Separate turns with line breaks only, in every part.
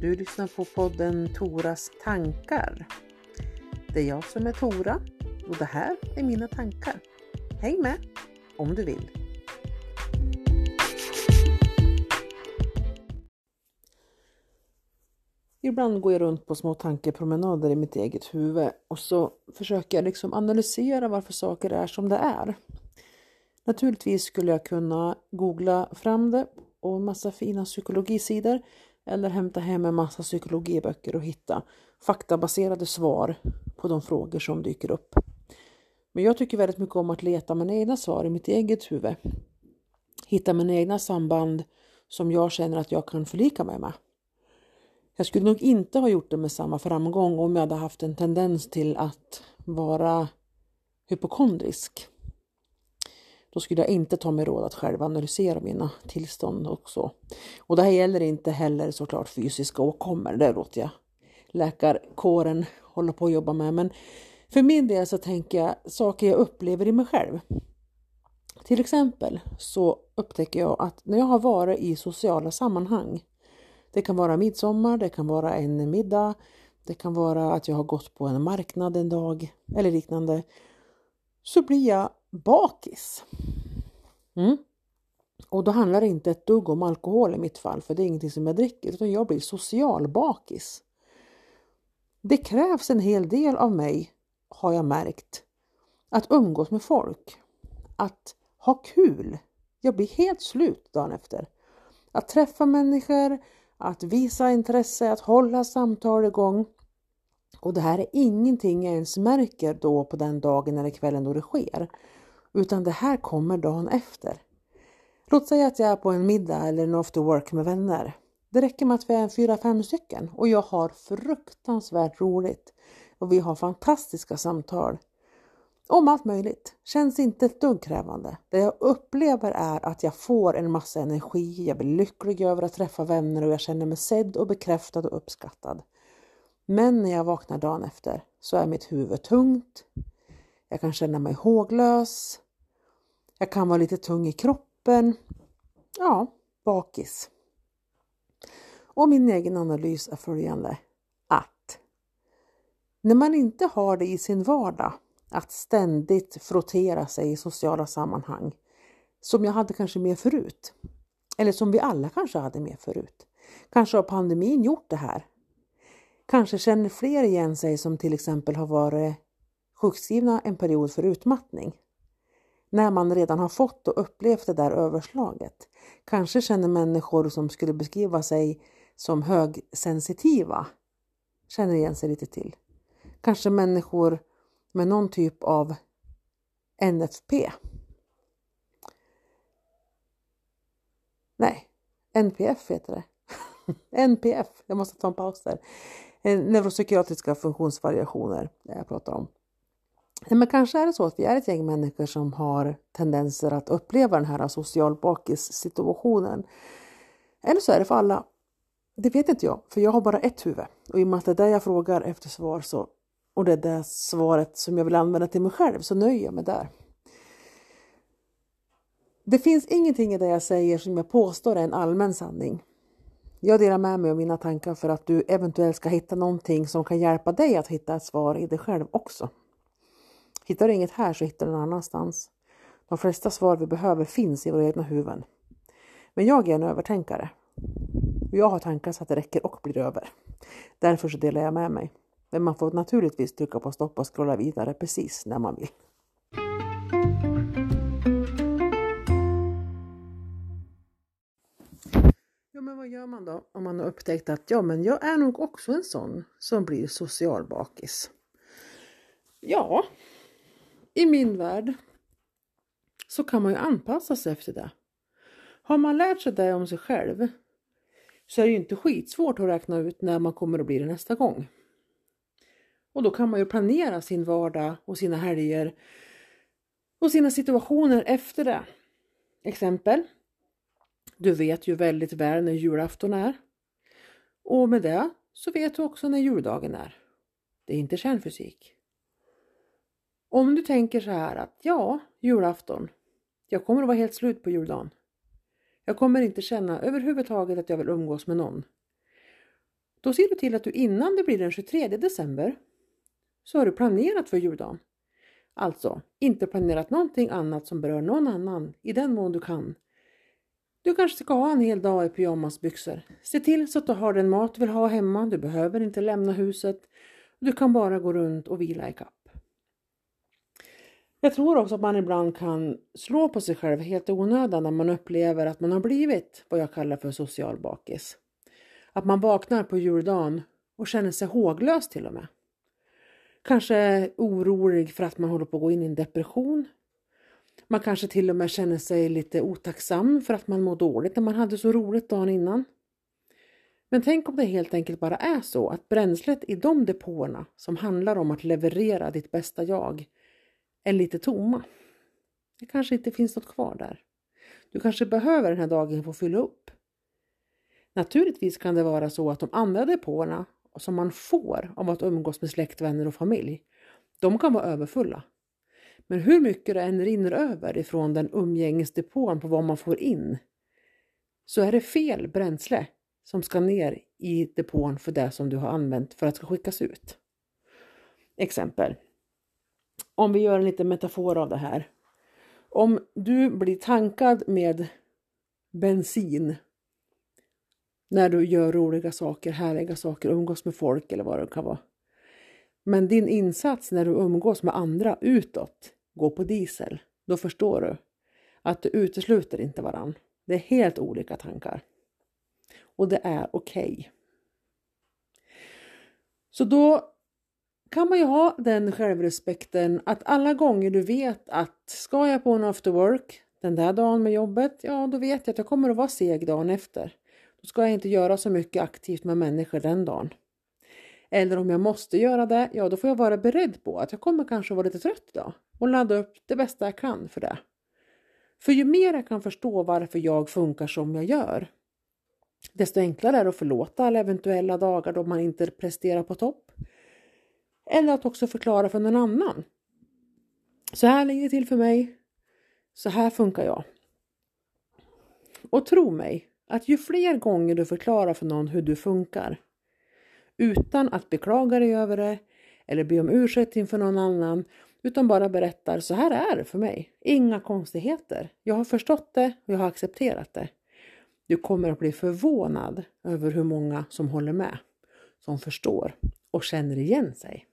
Du lyssnar på podden Toras tankar. Det är jag som är Tora och det här är mina tankar. Häng med om du vill. Ibland går jag runt på små tankepromenader i mitt eget huvud och så försöker jag liksom analysera varför saker är som det är. Naturligtvis skulle jag kunna googla fram det och en massa fina psykologisidor eller hämta hem en massa psykologiböcker och hitta faktabaserade svar på de frågor som dyker upp. Men jag tycker väldigt mycket om att leta mina egna svar i mitt eget huvud. Hitta mina egna samband som jag känner att jag kan förlika mig med. Jag skulle nog inte ha gjort det med samma framgång om jag hade haft en tendens till att vara hypokondrisk. Då skulle jag inte ta mig råd att själv analysera mina tillstånd också. Och det här gäller inte heller såklart fysiska åkommor, det låter jag läkarkåren hålla på att jobba med. Men för min del så tänker jag saker jag upplever i mig själv. Till exempel så upptäcker jag att när jag har varit i sociala sammanhang, det kan vara midsommar, det kan vara en middag, det kan vara att jag har gått på en marknad en dag eller liknande, så blir jag bakis. Mm. Och då handlar det inte ett dugg om alkohol i mitt fall, för det är ingenting som jag dricker, utan jag blir social bakis. Det krävs en hel del av mig, har jag märkt, att umgås med folk, att ha kul. Jag blir helt slut dagen efter. Att träffa människor, att visa intresse, att hålla samtal igång. Och det här är ingenting jag ens märker då på den dagen eller kvällen då det sker utan det här kommer dagen efter. Låt säga att jag är på en middag eller en after work med vänner. Det räcker med att vi är fyra, fem stycken och jag har fruktansvärt roligt och vi har fantastiska samtal. Om allt möjligt. Känns inte ett dugg krävande. Det jag upplever är att jag får en massa energi, jag blir lycklig över att träffa vänner och jag känner mig sedd och bekräftad och uppskattad. Men när jag vaknar dagen efter så är mitt huvud tungt, jag kan känna mig håglös. Jag kan vara lite tung i kroppen. Ja, bakis. Och min egen analys är följande att när man inte har det i sin vardag att ständigt frottera sig i sociala sammanhang som jag hade kanske mer förut. Eller som vi alla kanske hade mer förut. Kanske har pandemin gjort det här. Kanske känner fler igen sig som till exempel har varit sjukskrivna en period för utmattning. När man redan har fått och upplevt det där överslaget. Kanske känner människor som skulle beskriva sig som högsensitiva känner igen sig lite till. Kanske människor med någon typ av NFP. Nej, NPF heter det. NPF, jag måste ta en paus där. Eh, neuropsykiatriska funktionsvariationer, det jag pratar om. Men kanske är det så att vi är ett gäng människor som har tendenser att uppleva den här social bakis-situationen. Eller så är det för alla. Det vet inte jag, för jag har bara ett huvud. Och i och med att det är där jag frågar efter svar så, och det är det svaret som jag vill använda till mig själv så nöjer jag mig där. Det finns ingenting i det jag säger som jag påstår är en allmän sanning. Jag delar med mig av mina tankar för att du eventuellt ska hitta någonting som kan hjälpa dig att hitta ett svar i dig själv också. Hittar du inget här så hittar du någon annanstans. De flesta svar vi behöver finns i våra egna huvuden. Men jag är en övertänkare. Jag har tankar så att det räcker och blir över. Därför så delar jag med mig. Men man får naturligtvis trycka på stopp och scrolla vidare precis när man vill. Ja, men vad gör man då om man har upptäckt att ja, men jag är nog också en sån som blir social bakis? Ja, i min värld så kan man ju anpassa sig efter det. Har man lärt sig det om sig själv så är det ju inte skitsvårt att räkna ut när man kommer att bli det nästa gång. Och då kan man ju planera sin vardag och sina helger och sina situationer efter det. Exempel. Du vet ju väldigt väl när julafton är. Och med det så vet du också när juldagen är. Det är inte kärnfysik. Om du tänker så här att ja, julafton. Jag kommer att vara helt slut på juldagen. Jag kommer inte känna överhuvudtaget att jag vill umgås med någon. Då ser du till att du innan det blir den 23 december så har du planerat för juldagen. Alltså inte planerat någonting annat som berör någon annan i den mån du kan. Du kanske ska ha en hel dag i pyjamasbyxor. Se till så att du har den mat du vill ha hemma. Du behöver inte lämna huset. Du kan bara gå runt och vila i kapp. Jag tror också att man ibland kan slå på sig själv helt i onödan när man upplever att man har blivit vad jag kallar för social bakis. Att man vaknar på juldagen och känner sig håglös till och med. Kanske orolig för att man håller på att gå in i en depression. Man kanske till och med känner sig lite otacksam för att man mår dåligt när man hade så roligt dagen innan. Men tänk om det helt enkelt bara är så att bränslet i de depåerna som handlar om att leverera ditt bästa jag är lite tomma. Det kanske inte finns något kvar där. Du kanske behöver den här dagen för att fylla upp. Naturligtvis kan det vara så att de andra depåerna som man får av att umgås med släkt, vänner och familj, de kan vara överfulla. Men hur mycket det än rinner över ifrån den umgängesdepån på vad man får in, så är det fel bränsle som ska ner i depån för det som du har använt för att ska skickas ut. Exempel. Om vi gör en liten metafor av det här. Om du blir tankad med bensin när du gör roliga saker, härliga saker, umgås med folk eller vad det kan vara. Men din insats när du umgås med andra utåt går på diesel. Då förstår du att du utesluter inte varann. Det är helt olika tankar. Och det är okej. Okay. Så då kan man ju ha den självrespekten att alla gånger du vet att ska jag på en after work den där dagen med jobbet, ja då vet jag att jag kommer att vara seg dagen efter. Då ska jag inte göra så mycket aktivt med människor den dagen. Eller om jag måste göra det, ja då får jag vara beredd på att jag kommer kanske vara lite trött idag och ladda upp det bästa jag kan för det. För ju mer jag kan förstå varför jag funkar som jag gör, desto enklare är det att förlåta alla eventuella dagar då man inte presterar på topp. Eller att också förklara för någon annan. Så här ligger det till för mig. Så här funkar jag. Och tro mig, att ju fler gånger du förklarar för någon hur du funkar utan att beklaga dig över det eller be om ursäkt inför någon annan utan bara berättar så här är det för mig. Inga konstigheter. Jag har förstått det och jag har accepterat det. Du kommer att bli förvånad över hur många som håller med, som förstår och känner igen sig.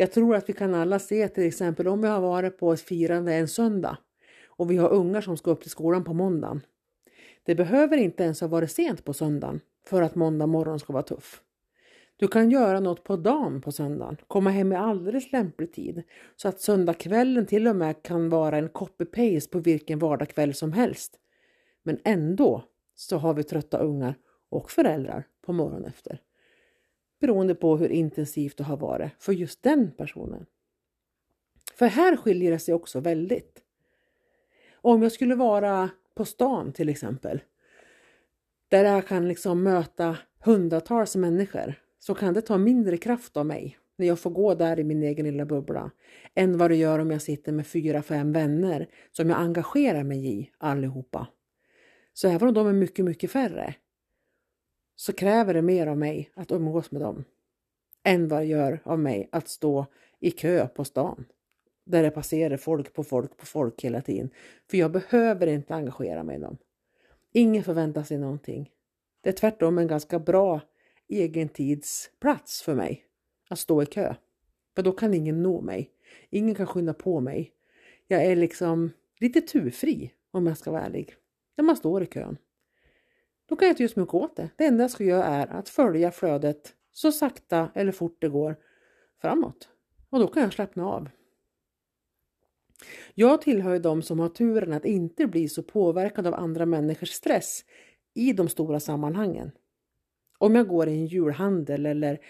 Jag tror att vi kan alla se till exempel om vi har varit på ett firande en söndag och vi har ungar som ska upp till skolan på måndagen det behöver inte ens ha varit sent på söndagen för att måndag morgon ska vara tuff. Du kan göra något på dagen på söndagen, komma hem i alldeles lämplig tid så att söndagskvällen till och med kan vara en copy-paste på vilken vardagskväll som helst. Men ändå så har vi trötta ungar och föräldrar på morgonen efter. Beroende på hur intensivt det har varit för just den personen. För här skiljer det sig också väldigt. Om jag skulle vara på stan till exempel. Där jag kan liksom möta hundratals människor så kan det ta mindre kraft av mig när jag får gå där i min egen lilla bubbla än vad det gör om jag sitter med fyra, fem vänner som jag engagerar mig i allihopa. Så även om de är mycket, mycket färre så kräver det mer av mig att umgås med dem än vad det gör av mig att stå i kö på stan där det passerar folk på folk på folk hela tiden. För jag behöver inte engagera mig i dem. Ingen förväntar sig någonting. Det är tvärtom en ganska bra egentidsplats för mig att stå i kö. För då kan ingen nå mig. Ingen kan skynda på mig. Jag är liksom lite turfri om jag ska vara ärlig. När man står i kön. Då kan jag inte göra så mycket åt det. Det enda jag ska göra är att följa flödet så sakta eller fort det går framåt. Och då kan jag slappna av. Jag tillhör de som har turen att inte bli så påverkad av andra människors stress i de stora sammanhangen. Om jag går i en julhandel eller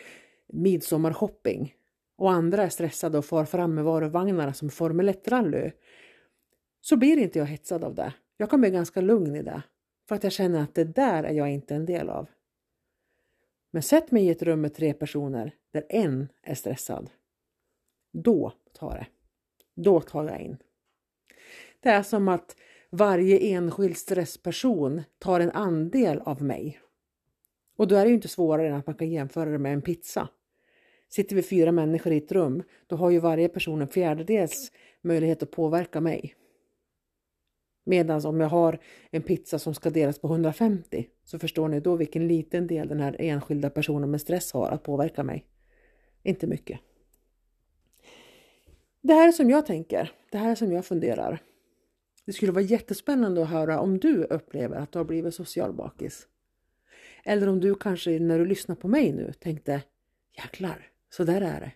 midsommarhopping och andra är stressade och far fram med varuvagnarna som Formel 1-rally så blir inte jag hetsad av det. Jag kan bli ganska lugn i det för att jag känner att det där är jag inte en del av. Men sätt mig i ett rum med tre personer där en är stressad. Då tar det. Då tar jag in. Det är som att varje enskild stressperson tar en andel av mig. Och då är det ju inte svårare än att man kan jämföra det med en pizza. Sitter vi fyra människor i ett rum, då har ju varje person en fjärdedels möjlighet att påverka mig. Medan om jag har en pizza som ska delas på 150 så förstår ni då vilken liten del den här enskilda personen med stress har att påverka mig. Inte mycket. Det här är som jag tänker. Det här är som jag funderar. Det skulle vara jättespännande att höra om du upplever att du har blivit social bakis. Eller om du kanske när du lyssnar på mig nu tänkte jäklar, så där är det.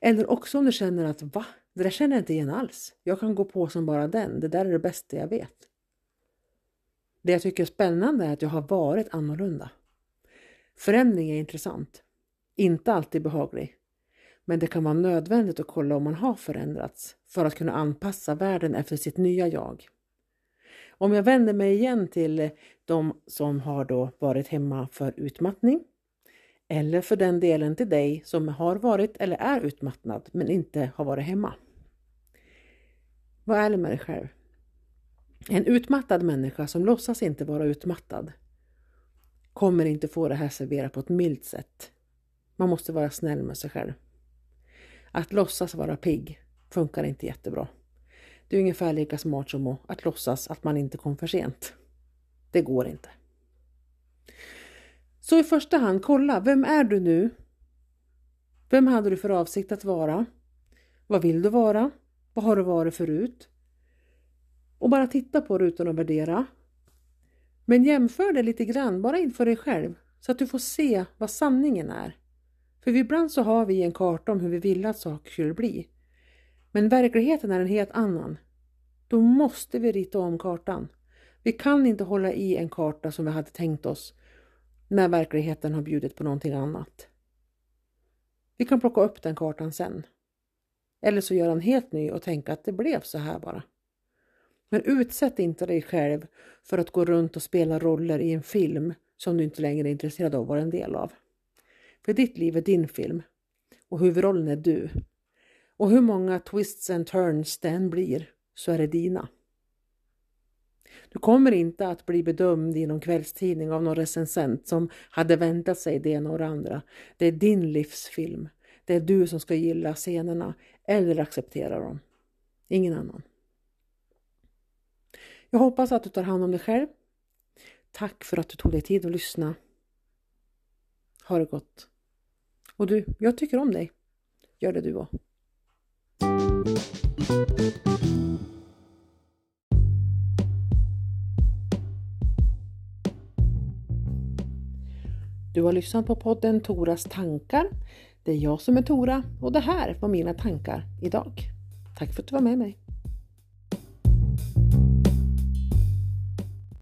Eller också om du känner att va, det där känner jag inte igen alls. Jag kan gå på som bara den. Det där är det bästa jag vet. Det jag tycker är spännande är att jag har varit annorlunda. Förändring är intressant. Inte alltid behaglig. Men det kan vara nödvändigt att kolla om man har förändrats för att kunna anpassa världen efter sitt nya jag. Om jag vänder mig igen till de som har då varit hemma för utmattning eller för den delen till dig som har varit eller är utmattad men inte har varit hemma. Var ärlig med dig själv. En utmattad människa som låtsas inte vara utmattad kommer inte få det här serverat på ett milt sätt. Man måste vara snäll med sig själv. Att låtsas vara pigg funkar inte jättebra. Det är ungefär lika smart som att låtsas att man inte kom för sent. Det går inte. Så i första hand, kolla, vem är du nu? Vem hade du för avsikt att vara? Vad vill du vara? Vad har du varit förut? Och bara titta på det utan att värdera. Men jämför det lite grann, bara inför dig själv, så att du får se vad sanningen är. För ibland så har vi en karta om hur vi vill att saker skulle bli. Men verkligheten är en helt annan. Då måste vi rita om kartan. Vi kan inte hålla i en karta som vi hade tänkt oss när verkligheten har bjudit på någonting annat. Vi kan plocka upp den kartan sen. Eller så gör en helt ny och tänka att det blev så här bara. Men utsätt inte dig själv för att gå runt och spela roller i en film som du inte längre är intresserad av att vara en del av. För ditt liv är din film och huvudrollen är du. Och hur många twists and turns det än blir så är det dina. Du kommer inte att bli bedömd i någon kvällstidning av någon recensent som hade väntat sig det ena och det andra. Det är din livsfilm. Det är du som ska gilla scenerna eller acceptera dem. Ingen annan. Jag hoppas att du tar hand om dig själv. Tack för att du tog dig tid att lyssna. Ha det gott. Och du, jag tycker om dig. Gör det du också. Du har lyssnat på podden Toras tankar. Det är jag som är Tora och det här var mina tankar idag. Tack för att du var med mig.